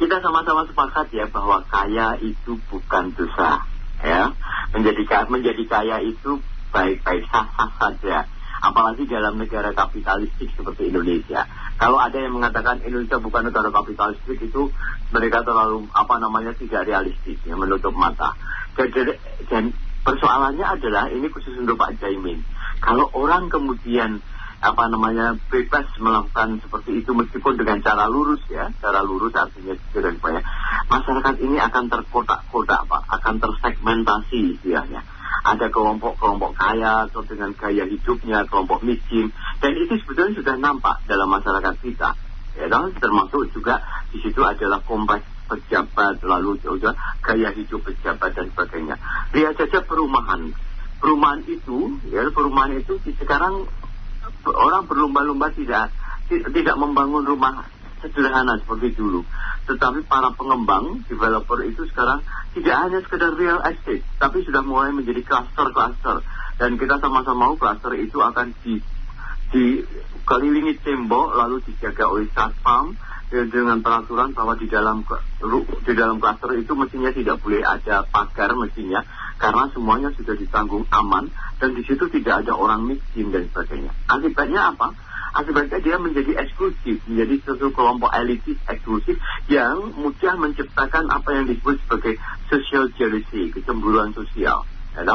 Kita sama-sama sepakat ya bahwa kaya itu bukan dosa ya. Menjadi menjadi kaya itu baik-baik sah-sah saja apalagi dalam negara kapitalistik seperti Indonesia. Kalau ada yang mengatakan Indonesia bukan negara kapitalistik itu mereka terlalu apa namanya tidak realistis, ya, menutup mata. Dan, dan persoalannya adalah ini khusus untuk Pak Jaimin. Kalau orang kemudian apa namanya bebas melakukan seperti itu meskipun dengan cara lurus ya cara lurus artinya dan supaya masyarakat ini akan terkotak-kotak pak akan tersegmentasi istilahnya ada kelompok-kelompok kaya dengan gaya hidupnya, kelompok miskin. Dan itu sebetulnya sudah nampak dalam masyarakat kita. Ya, dan termasuk juga di situ adalah kompleks pejabat, lalu juga gaya hidup pejabat dan sebagainya. Lihat saja perumahan. Perumahan itu, ya perumahan itu sekarang orang berlomba-lomba tidak tidak membangun rumah sederhana seperti dulu. Tetapi para pengembang, developer itu sekarang tidak hanya sekedar real estate, tapi sudah mulai menjadi cluster-cluster. Dan kita sama-sama mau cluster itu akan di dikelilingi tembok lalu dijaga oleh satpam ya, dengan peraturan bahwa di dalam di dalam cluster itu mestinya tidak boleh ada pagar mestinya karena semuanya sudah ditanggung aman dan di situ tidak ada orang miskin dan sebagainya. Akibatnya apa? Akibatnya dia menjadi eksklusif, menjadi suatu kelompok elitis eksklusif yang mudah menciptakan apa yang disebut sebagai social jealousy, kecemburuan sosial. Ya,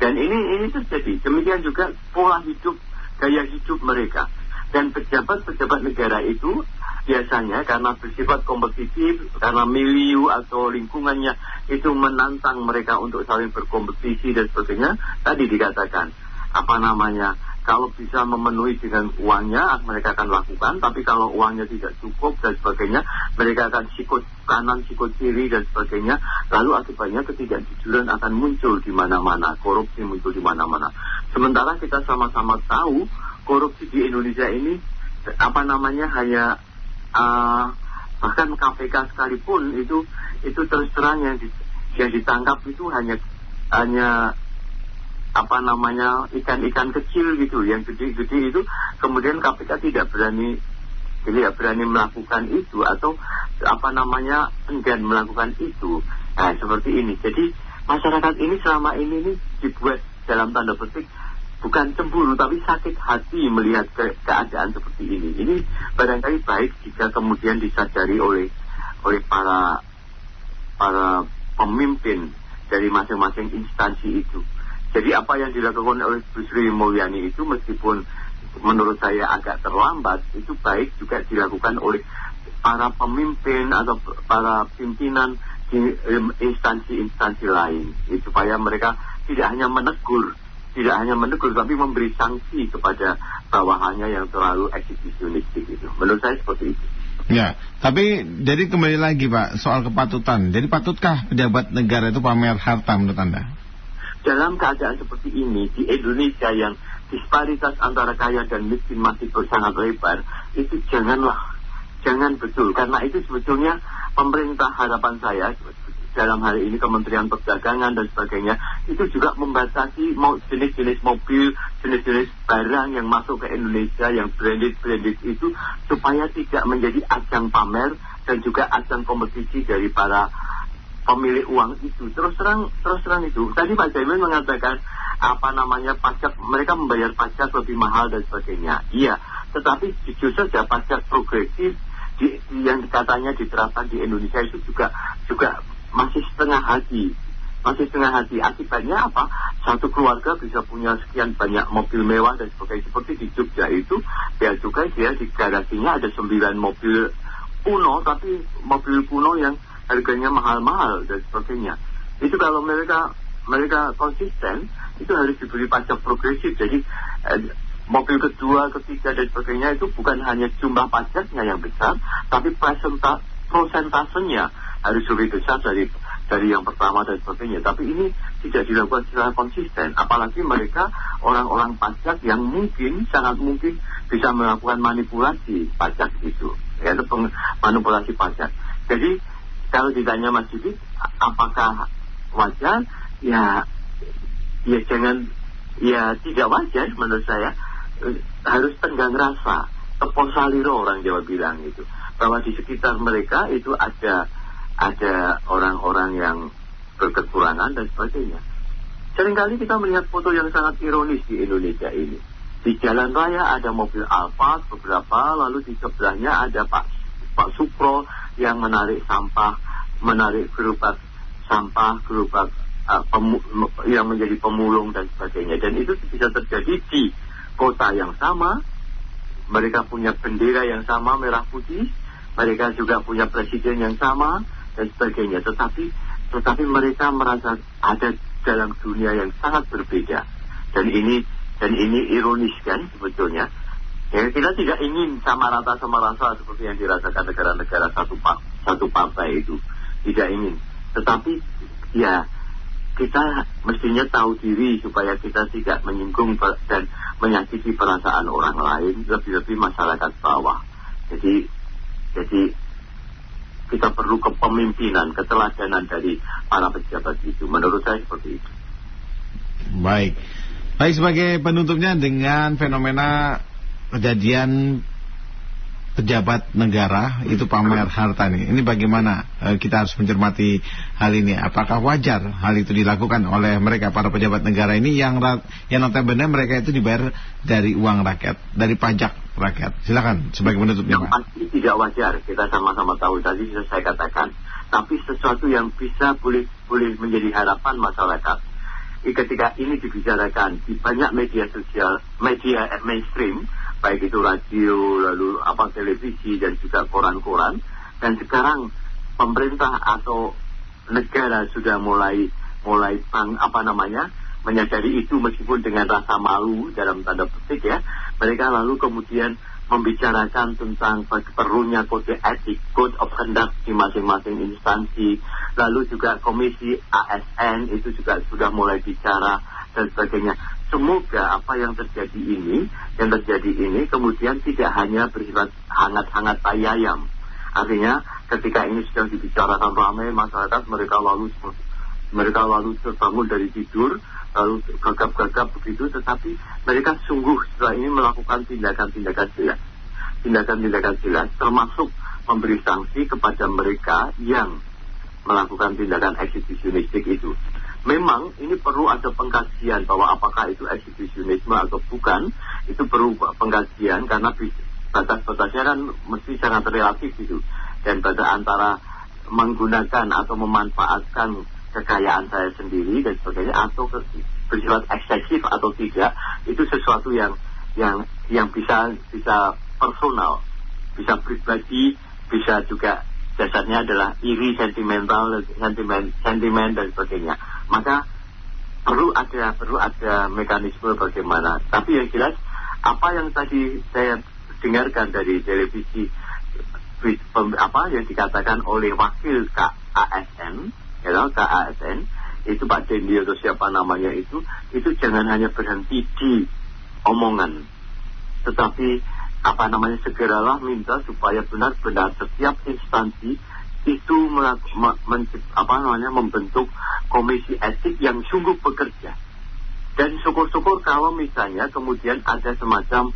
Dan ini ini terjadi. Demikian juga pola hidup, gaya hidup mereka. Dan pejabat-pejabat negara itu biasanya karena bersifat kompetitif, karena milieu atau lingkungannya itu menantang mereka untuk saling berkompetisi dan sebagainya, tadi dikatakan apa namanya kalau bisa memenuhi dengan uangnya mereka akan lakukan. Tapi kalau uangnya tidak cukup dan sebagainya mereka akan sikut kanan sikut kiri dan sebagainya. Lalu akibatnya ketidakjujuran akan muncul di mana-mana. Korupsi muncul di mana-mana. Sementara kita sama-sama tahu korupsi di Indonesia ini apa namanya hanya uh, bahkan KPK sekalipun itu itu terus terang yang, di, yang ditangkap itu hanya hanya apa namanya ikan-ikan kecil gitu yang gede-gede itu kemudian KPK tidak berani tidak berani melakukan itu atau apa namanya enggan melakukan itu. Nah seperti ini. Jadi masyarakat ini selama ini ini dibuat dalam tanda petik bukan cemburu tapi sakit hati melihat ke keadaan seperti ini. Ini barangkali baik jika kemudian disadari oleh oleh para para pemimpin dari masing-masing instansi itu. Jadi apa yang dilakukan oleh Bu Sri Mulyani itu meskipun menurut saya agak terlambat, itu baik juga dilakukan oleh para pemimpin atau para pimpinan instansi-instansi lain. Supaya mereka tidak hanya menegur, tidak hanya menegur, tapi memberi sanksi kepada bawahannya yang terlalu eksibisionistik itu. Menurut saya seperti itu. Ya, tapi jadi kembali lagi Pak soal kepatutan. Jadi patutkah pejabat negara itu pamer harta menurut Anda? Dalam keadaan seperti ini di Indonesia yang disparitas antara kaya dan miskin masih sangat lebar, itu janganlah, jangan betul. Karena itu sebetulnya pemerintah harapan saya dalam hal ini Kementerian Perdagangan dan sebagainya itu juga membatasi mau jenis-jenis mobil, jenis-jenis barang yang masuk ke Indonesia yang branded-branded itu supaya tidak menjadi ajang pamer dan juga ajang kompetisi dari para pemilik uang itu. Terus terang, terus terang itu. Tadi Pak Jamin mengatakan apa namanya pajak mereka membayar pajak lebih mahal dan sebagainya. Iya, tetapi jujur saja pajak progresif di, yang katanya diterapkan di Indonesia itu juga juga masih setengah hati masih setengah hati akibatnya apa satu keluarga bisa punya sekian banyak mobil mewah dan sebagainya seperti di Jogja itu ya juga dia di garasinya ada sembilan mobil kuno tapi mobil kuno yang harganya mahal-mahal dan sebagainya itu kalau mereka mereka konsisten itu harus diberi pajak progresif jadi eh, mobil kedua, ketiga dan sebagainya itu bukan hanya jumlah pajaknya yang besar, tapi prosentasenya harus lebih besar dari dari yang pertama dan sebagainya. Tapi ini tidak dilakukan secara konsisten. Apalagi mereka orang-orang pajak yang mungkin, sangat mungkin bisa melakukan manipulasi pajak itu. Yaitu manipulasi pajak. Jadi kalau ditanya Mas Yudi, apakah wajar? Ya, ya jangan, ya tidak wajar menurut saya. Harus tenggang rasa. Tepos saliro orang Jawa bilang itu. Bahwa di sekitar mereka itu ada ada orang-orang yang berkekurangan dan sebagainya. Seringkali kita melihat foto yang sangat ironis di Indonesia ini. Di jalan raya ada mobil Alphard beberapa, lalu di sebelahnya ada Pak Pak Supro yang menarik sampah, menarik gerobak sampah, gerobak uh, yang menjadi pemulung dan sebagainya. Dan itu bisa terjadi di kota yang sama, mereka punya bendera yang sama merah putih, mereka juga punya presiden yang sama, dan sebagainya. Tetapi tetapi mereka merasa ada dalam dunia yang sangat berbeda. Dan ini dan ini ironis kan sebetulnya. Ya, kita tidak ingin sama rata sama rasa seperti yang dirasakan negara-negara satu satu partai itu. Tidak ingin. Tetapi ya kita mestinya tahu diri supaya kita tidak menyinggung dan menyakiti perasaan orang lain, lebih-lebih masyarakat bawah. Jadi jadi kita perlu kepemimpinan, keteladanan dari para pejabat itu. Menurut saya seperti itu. Baik. Baik sebagai penutupnya dengan fenomena kejadian pejabat negara itu pamer harta nih. Ini bagaimana e, kita harus mencermati hal ini? Apakah wajar hal itu dilakukan oleh mereka para pejabat negara ini yang yang notabene mereka itu dibayar dari uang rakyat, dari pajak rakyat. Silakan sebagai penutupnya Pak. Pasti tidak wajar. Kita sama-sama tahu tadi sudah saya katakan. Tapi sesuatu yang bisa boleh boleh menjadi harapan masyarakat. Ketika ini dibicarakan di banyak media sosial, media mainstream, baik itu radio, lalu apa televisi dan juga koran-koran. Dan sekarang pemerintah atau negara sudah mulai mulai pang, apa namanya menyadari itu meskipun dengan rasa malu dalam tanda petik ya mereka lalu kemudian membicarakan tentang perlunya kode etik, code of conduct di masing-masing instansi, lalu juga komisi ASN itu juga sudah mulai bicara dan sebagainya. Semoga apa yang terjadi ini, yang terjadi ini kemudian tidak hanya bersifat hangat-hangat tayayam, Artinya ketika ini sudah dibicarakan ramai masyarakat mereka lalu mereka lalu terbangun dari tidur lalu gagap-gagap begitu tetapi mereka sungguh setelah ini melakukan tindakan-tindakan jelas. Tindakan-tindakan jelas termasuk memberi sanksi kepada mereka yang melakukan tindakan eksibisionistik itu memang ini perlu ada pengkajian bahwa apakah itu eksibisionisme atau bukan itu perlu pengkajian karena batas-batasnya kan mesti sangat relatif gitu. Dan pada antara menggunakan atau memanfaatkan kekayaan saya sendiri dan sebagainya atau bersifat eksesif atau tidak itu sesuatu yang yang yang bisa bisa personal bisa pribadi bisa juga dasarnya adalah iri sentimental sentimen sentimen dan sebagainya maka perlu ada perlu ada mekanisme bagaimana. Tapi yang jelas apa yang tadi saya dengarkan dari televisi apa yang dikatakan oleh wakil KASN ya KASN itu Pak Dendi atau siapa namanya itu itu jangan hanya berhenti di omongan. Tetapi apa namanya segeralah minta supaya benar-benar setiap instansi itu apa namanya membentuk komisi etik yang sungguh bekerja. Dan syukur-syukur kalau misalnya kemudian ada semacam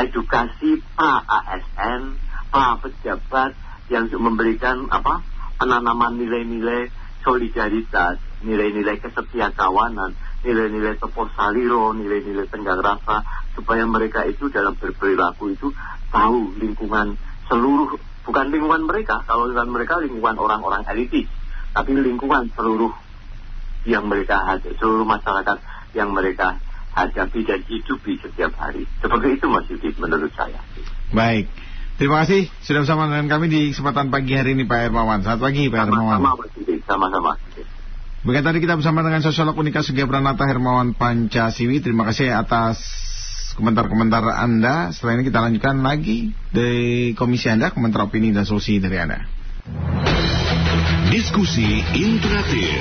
edukasi Pak ASN, Pak pejabat yang memberikan apa penanaman nilai-nilai solidaritas, nilai-nilai kesetiakawanan, nilai-nilai topo saliro, nilai-nilai tenggang rasa, supaya mereka itu dalam berperilaku itu tahu lingkungan seluruh, bukan lingkungan mereka, kalau lingkungan mereka lingkungan orang-orang elitis, tapi lingkungan seluruh yang mereka seluruh masyarakat yang mereka hadapi dan hidupi setiap hari. Seperti itu Mas Yudit menurut saya. Baik. Terima kasih sudah bersama dengan kami di kesempatan pagi hari ini Pak Hermawan. Selamat pagi Pak Hermawan. Sama-sama. Baik tadi kita bersama dengan sosiolog Unika Sugia Pranata Hermawan Pancasiwi. Terima kasih atas komentar-komentar Anda. Setelah ini kita lanjutkan lagi dari komisi Anda, komentar opini dan solusi dari Anda. Diskusi interaktif.